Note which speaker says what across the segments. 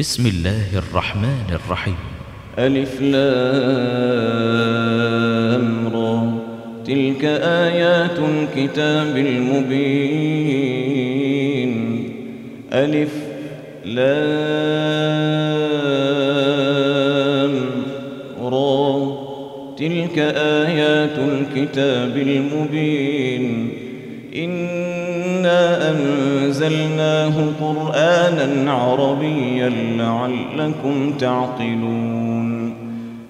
Speaker 1: بسم الله الرحمن الرحيم
Speaker 2: ألف را تلك آيات الكتاب المبين ألف لام را تلك آيات الكتاب المبين إن إنا أنزلناه قرآنا عربيا لعلكم تعقلون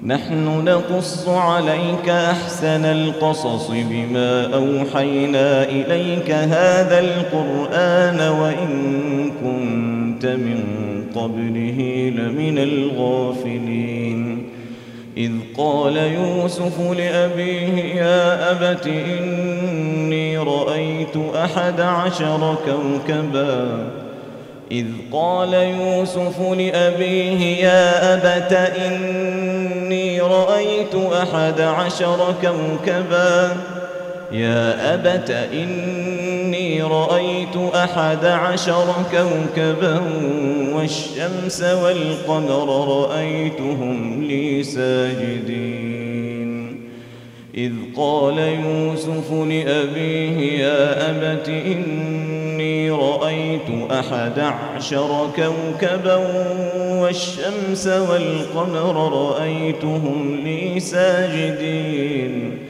Speaker 2: نحن نقص عليك أحسن القصص بما أوحينا إليك هذا القرآن وإن كنت من قبله لمن الغافلين إذ قال يوسف لأبيه يا أبت إني رأيت أحد عشر كوكبا إذ قال يوسف لأبيه يا أبت إني رأيت أحد عشر كوكباً يا أبت إني رأيت أحد عشر كوكبا والشمس والقمر رأيتهم لي ساجدين إذ قال يوسف لأبيه يا أبت إني رأيت أحد عشر كوكبا والشمس والقمر رأيتهم لي ساجدين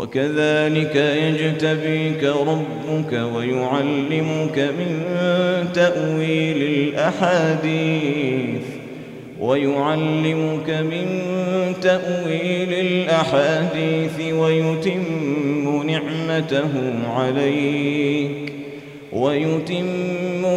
Speaker 2: وكذلك يجتبيك ربك ويعلمك من تأويل الأحاديث ويعلمك من تأويل الأحاديث ويتم نعمته عليك ويتم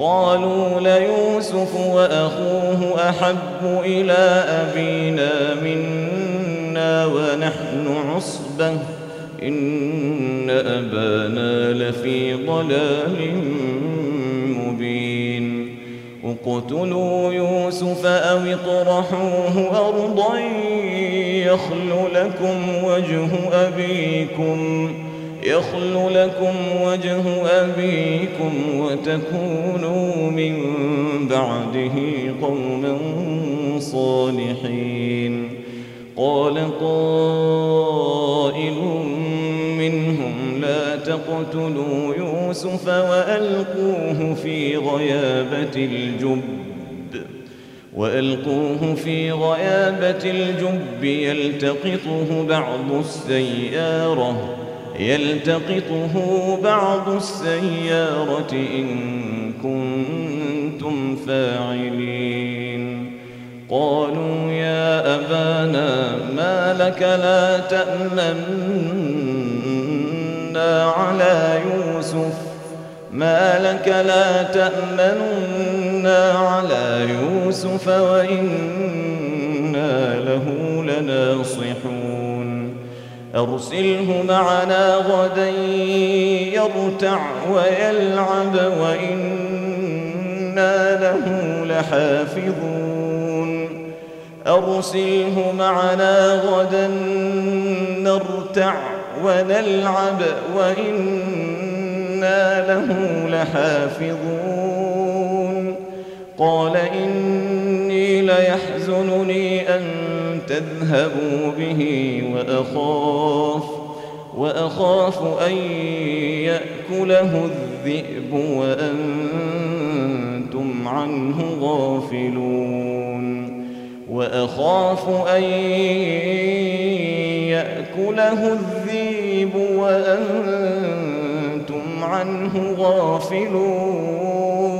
Speaker 2: قالوا ليوسف وأخوه أحب إلى أبينا منا ونحن عصبة إن أبانا لفي ضلال مبين اقتلوا يوسف أو اطرحوه أرضا يخل لكم وجه أبيكم ۖ يخل لكم وجه أبيكم وتكونوا من بعده قوما صالحين قال قائل منهم لا تقتلوا يوسف وألقوه في غيابة الجب وألقوه في غيابة الجب يلتقطه بعض السيارة يلتقطه بعض السيارة إن كنتم فاعلين قالوا يا أبانا ما لك لا تأمنا على يوسف ما لك لا تأمنا على يوسف وإنا له لناصحون أرسله معنا غدا يرتع ويلعب وإنا له لحافظون أرسله معنا غدا نرتع ونلعب وإنا له لحافظون قال إني ليحزنني أن تذهبوا به وأخاف وأخاف أن يأكله الذئب وأنتم عنه غافلون وأخاف أن يأكله الذئب وأنتم عنه غافلون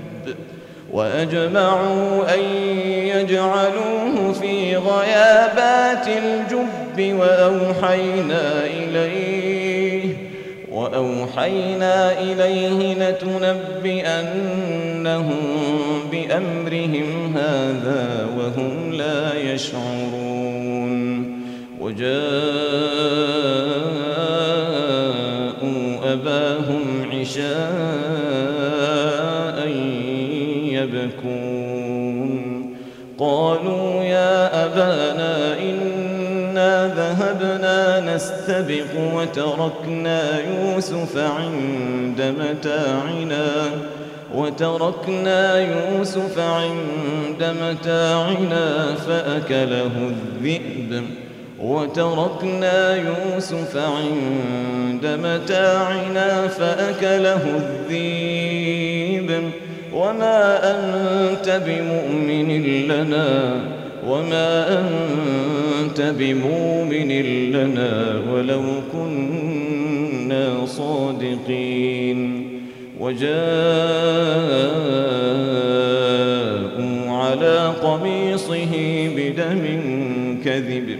Speaker 2: وأجمعوا أن يجعلوه في غيابات الجب وأوحينا إليه وأوحينا إليه لتنبئنهم بأمرهم هذا وهم لا يشعرون وجاءوا أباهم عشاءً تكون قالوا يا أبانا إنا ذهبنا نستبق وتركنا يوسف عند متاعنا وتركنا يوسف عند متاعنا فأكله الذئب وتركنا يوسف عند متاعنا فأكله الذئب وما أنت بمؤمن لنا وما أنت بمؤمن لنا ولو كنا صادقين وجاءوا على قميصه بدم كذب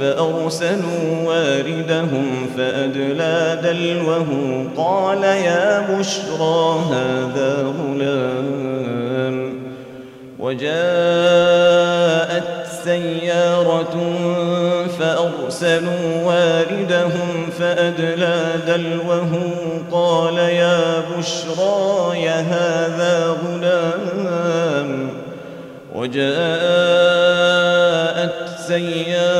Speaker 2: فأرسلوا واردهم فأدلى دلوه قال يا بشرى هذا غلام وجاءت سيارة فأرسلوا واردهم فأدلى دلوه قال يا بشرى يا هذا غلام وجاءت سيارة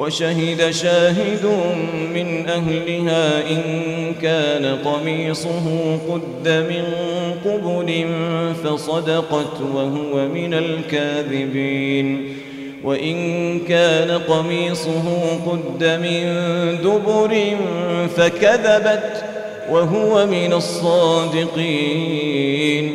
Speaker 2: وشهد شاهد من أهلها إن كان قميصه قد من قبل فصدقت وهو من الكاذبين وإن كان قميصه قد من دبر فكذبت وهو من الصادقين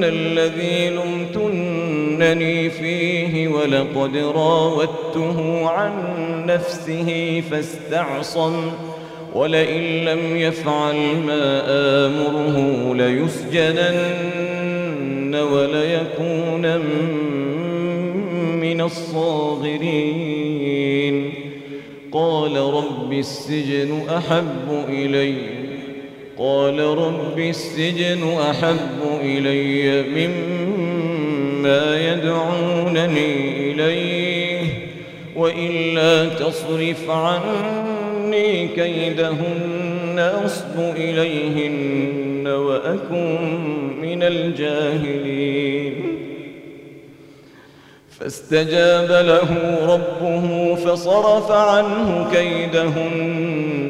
Speaker 2: لأكون الذي لمتنني فيه ولقد راودته عن نفسه فاستعصم ولئن لم يفعل ما آمره ليسجنن وليكون من الصاغرين قال رب السجن أحب إليّ قال رب السجن أحب إلي مما يدعونني إليه وإلا تصرف عني كيدهن أصب إليهن وأكن من الجاهلين فاستجاب له ربه فصرف عنه كيدهن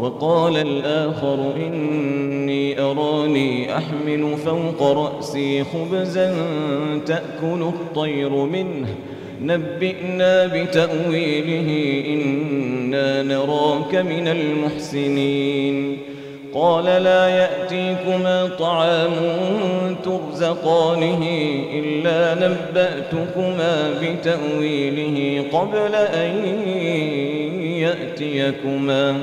Speaker 2: وقال الآخر إني أراني أحمل فوق رأسي خبزا تأكل الطير منه نبئنا بتأويله إنا نراك من المحسنين قال لا يأتيكما طعام ترزقانه إلا نبأتكما بتأويله قبل أن يأتيكما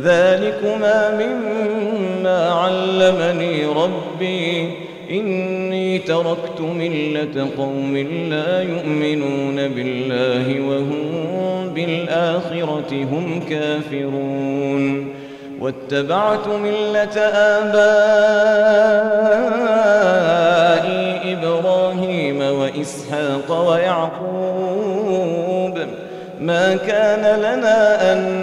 Speaker 2: ذلكما مما علمني ربي إني تركت ملة قوم لا يؤمنون بالله وهم بالآخرة هم كافرون واتبعت ملة آبائي إبراهيم وإسحاق ويعقوب ما كان لنا أن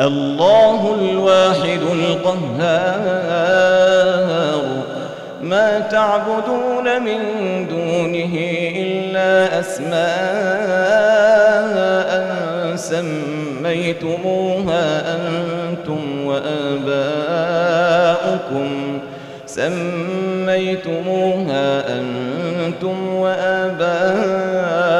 Speaker 2: الله الواحد القهار ما تعبدون من دونه إلا أسماء سميتموها أنتم وآباؤكم سميتموها أنتم وآباؤكم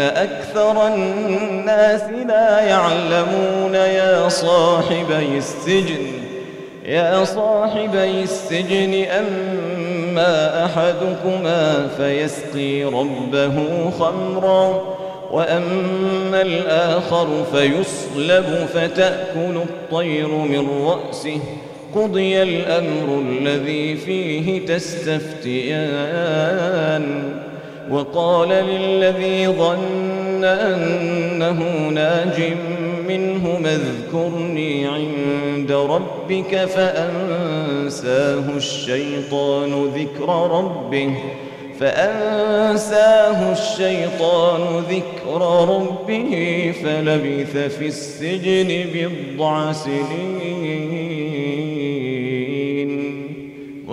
Speaker 2: أكثر الناس لا يعلمون يا صاحبي السجن يا صاحبي السجن أما أحدكما فيسقي ربه خمرا وأما الآخر فيصلب فتأكل الطير من رأسه قضي الأمر الذي فيه تستفتيان وقال للذي ظن أنه ناج منه اذكرني عند ربك فأنساه الشيطان ذكر ربه فأنساه الشيطان ذكر ربه فلبث في السجن بضع سنين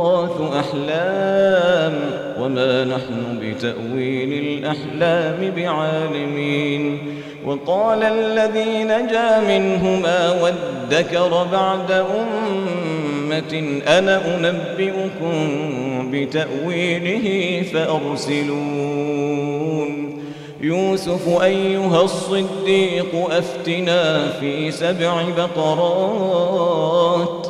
Speaker 2: ويغاث أحلام وما نحن بتأويل الأحلام بعالمين وقال الذي نجا منهما وادكر بعد أمة أنا أنبئكم بتأويله فأرسلون يوسف أيها الصديق أفتنا في سبع بقرات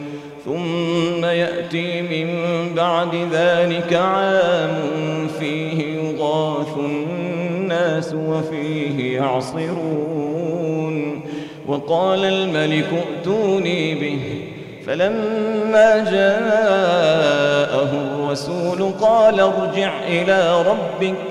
Speaker 2: ثم يأتي من بعد ذلك عام فيه يغاث الناس وفيه يعصرون وقال الملك ائتوني به فلما جاءه الرسول قال ارجع إلى ربك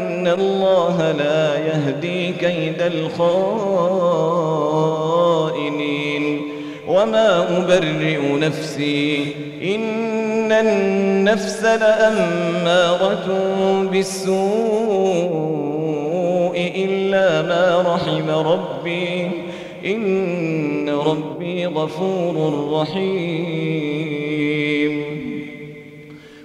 Speaker 2: إن الله لا يهدي كيد الخائنين وما أبرئ نفسي إن النفس لأمارة بالسوء إلا ما رحم ربي إن ربي غفور رحيم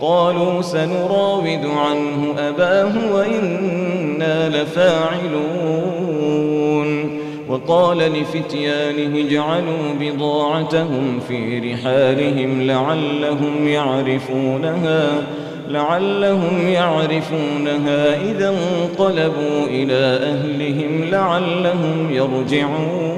Speaker 2: قالوا سنراود عنه أباه وإنا لفاعلون وقال لفتيانه اجعلوا بضاعتهم في رحالهم لعلهم يعرفونها لعلهم يعرفونها إذا انقلبوا إلى أهلهم لعلهم يرجعون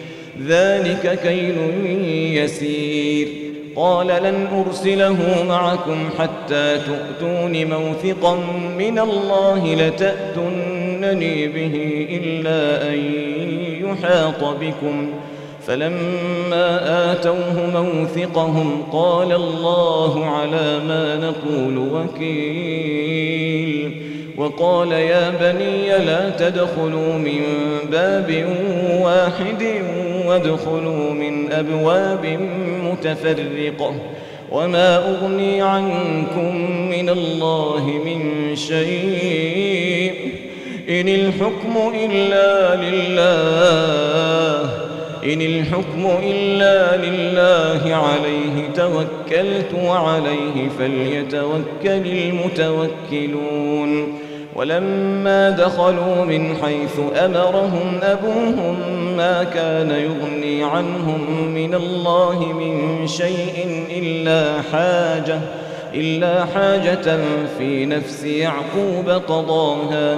Speaker 2: ذلك كيل يسير قال لن أرسله معكم حتى تؤتون موثقا من الله لتأتنني به إلا أن يحاط بكم فلما آتوه موثقهم قال الله على ما نقول وكيل وقال يا بني لا تدخلوا من باب واحد وادخلوا من أبواب متفرقة وما أغني عنكم من الله من شيء إن الحكم إلا لله إن الحكم إلا لله عليه توكلت وعليه فليتوكل المتوكلون ولما دخلوا من حيث أمرهم أبوهم ما كان يغني عنهم من الله من شيء إلا حاجة إلا حاجة في نفس يعقوب قضاها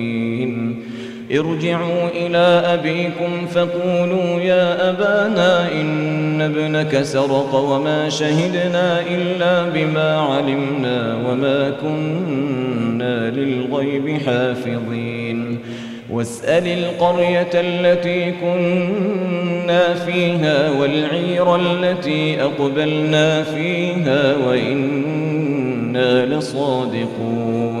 Speaker 2: ارجعوا إلى أبيكم فقولوا يا أبانا إن ابنك سرق وما شهدنا إلا بما علمنا وما كنا للغيب حافظين واسأل القرية التي كنا فيها والعير التي أقبلنا فيها وإنا لصادقون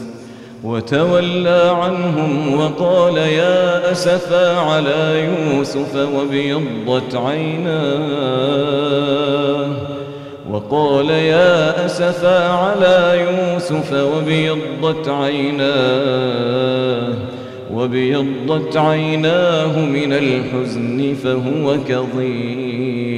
Speaker 2: وتولى عنهم وقال يا أسفا على يوسف وابيضت عيناه وقال يا أسفا على يوسف وابيضت عيناه وابيضت عيناه من الحزن فهو كظيم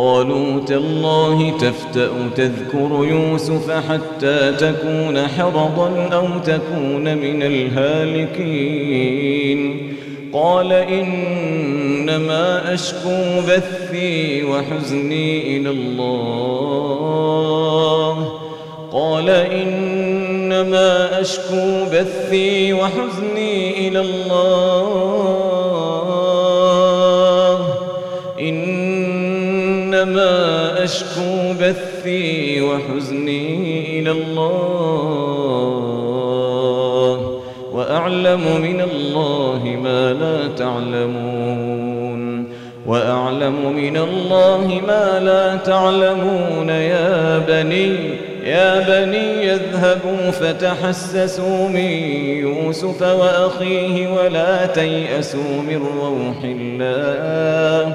Speaker 2: قالوا تالله تفتأ تذكر يوسف حتى تكون حرضا أو تكون من الهالكين قال إنما أشكو بثي وحزني إلى الله قال إنما أشكو بثي وحزني إلى الله إنما أشكو بثي وحزني إلى الله وأعلم من الله ما لا تعلمون وأعلم من الله ما لا تعلمون يا بني يا بني اذهبوا فتحسسوا من يوسف وأخيه ولا تيأسوا من روح الله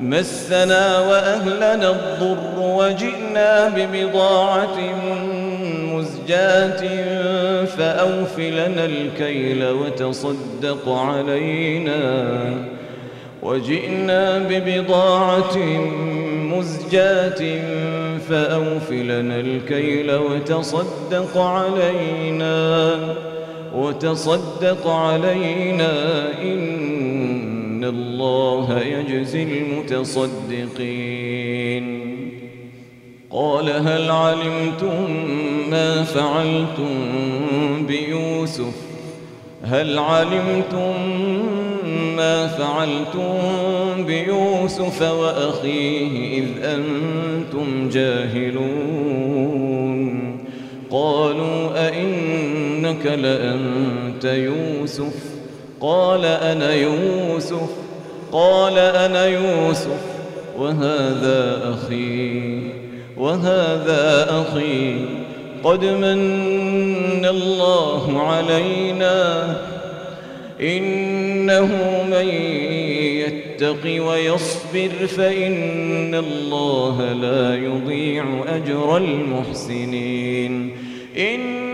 Speaker 2: مسنا وأهلنا الضر وجئنا ببضاعة مزجاة فأوفلنا الكيل وتصدق علينا وجئنا ببضاعة مزجاة فأوفلنا الكيل وتصدق علينا وتصدق علينا إن إن الله يجزي المتصدقين قال هل علمتم ما فعلتم بيوسف هل علمتم ما فعلتم بيوسف وأخيه إذ أنتم جاهلون قالوا أئنك لأنت يوسف قال أنا يوسف قال أنا يوسف وهذا أخي وهذا أخي قد من الله علينا إنه من يتق ويصبر فإن الله لا يضيع أجر المحسنين إن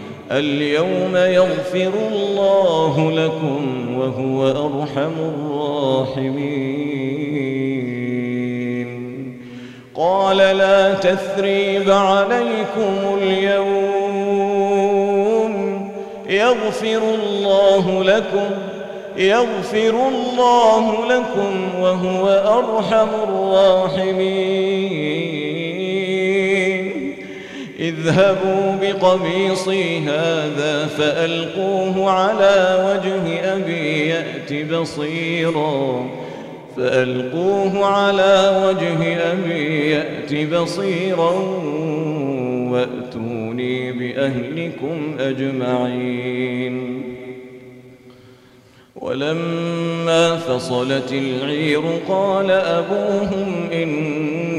Speaker 2: اليوم يغفر الله لكم وهو أرحم الراحمين قال لا تثريب عليكم اليوم يغفر الله لكم يغفر الله لكم وهو أرحم الراحمين اذهبوا بقميصي هذا فألقوه على وجه أبي يأت بصيرا فألقوه على وجه أبي يأت بصيرا وأتوني بأهلكم أجمعين ولما فصلت العير قال أبوهم إن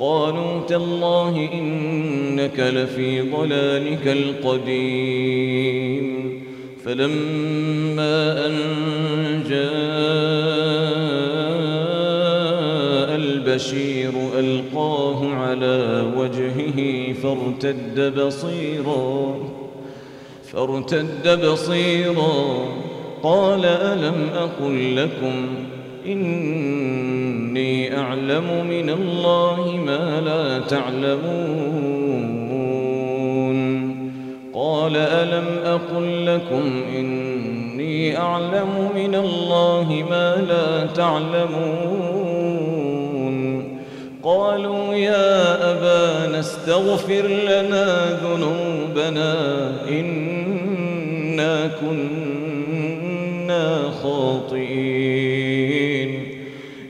Speaker 2: قالوا تالله إنك لفي ضلالك القديم فلما أن جاء البشير ألقاه على وجهه فارتد بصيرا فارتد بصيرا قال ألم أقل لكم إني أعلم من الله ما لا تعلمون قال ألم أقل لكم إني أعلم من الله ما لا تعلمون قالوا يا أبانا استغفر لنا ذنوبنا إنا كنا خاطئين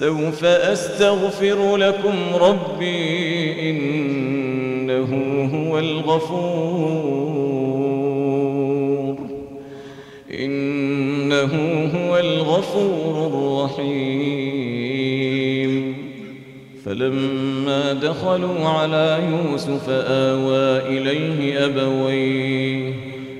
Speaker 2: سوف أستغفر لكم ربي إنه هو الغفور إنه هو الغفور الرحيم فلما دخلوا على يوسف آوى إليه أبويه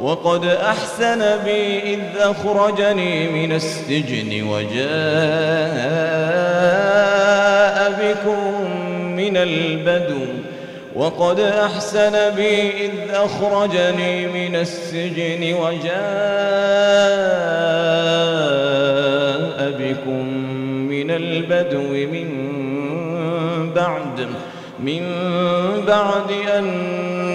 Speaker 2: وقد أحسن بي إذ أخرجني من السجن وجاء بكم من البدو وقد أحسن بي إذ أخرجني من السجن وجاء بكم من البدو من بعد من بعد أن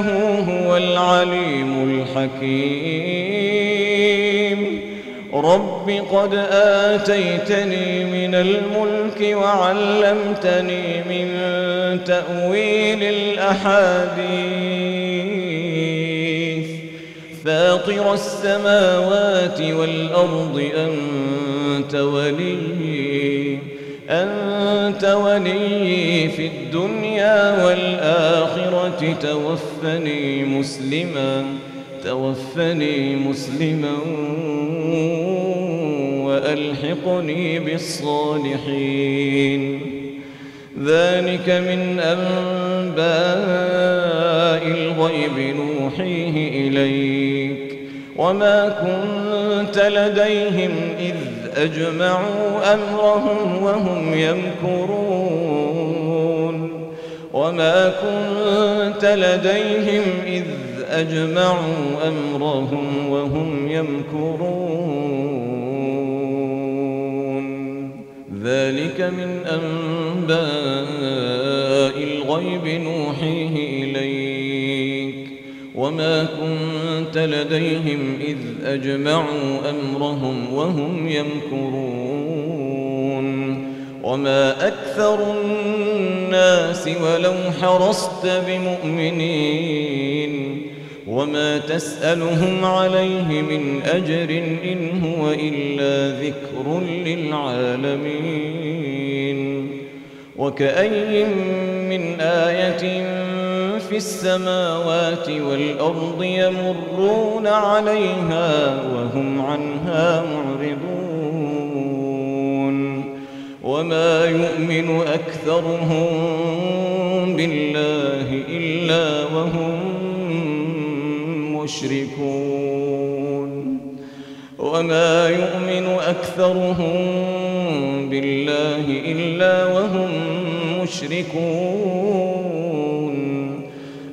Speaker 2: إنه هو العليم الحكيم رب قد آتيتني من الملك وعلمتني من تأويل الأحاديث فاطر السماوات والأرض أنت وليّ أنت ولي في الدنيا والآخرة توفني مسلما توفني مسلما وألحقني بالصالحين ذلك من أنباء الغيب نوحيه إليك وما كنت لديهم إذ أجمعوا أمرهم وهم يمكرون وما كنت لديهم إذ أجمعوا أمرهم وهم يمكرون ذلك من أنباء الغيب نوحيه إليه وما كنت لديهم إذ أجمعوا أمرهم وهم يمكرون وما أكثر الناس ولو حرصت بمؤمنين وما تسألهم عليه من أجر إن هو إلا ذكر للعالمين وكأي من آية في السماوات والأرض يمرون عليها وهم عنها معرضون وما يؤمن أكثرهم بالله إلا وهم مشركون وما يؤمن أكثرهم بالله إلا وهم مشركون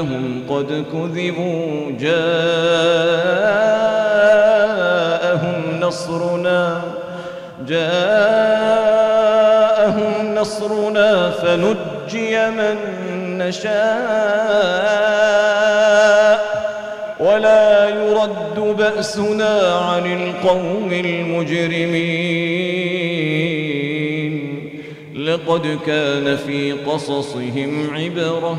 Speaker 2: أنهم قد كذبوا جاءهم نصرنا جاءهم نصرنا فنجي من نشاء ولا يرد بأسنا عن القوم المجرمين لقد كان في قصصهم عبره